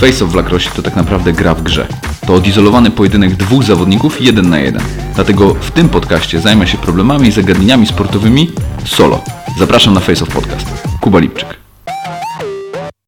Face Off w lacrosse to tak naprawdę gra w grze. To odizolowany pojedynek dwóch zawodników jeden na jeden. Dlatego w tym podcaście zajmę się problemami i zagadnieniami sportowymi solo. Zapraszam na Face Off Podcast. Kuba Lipczyk.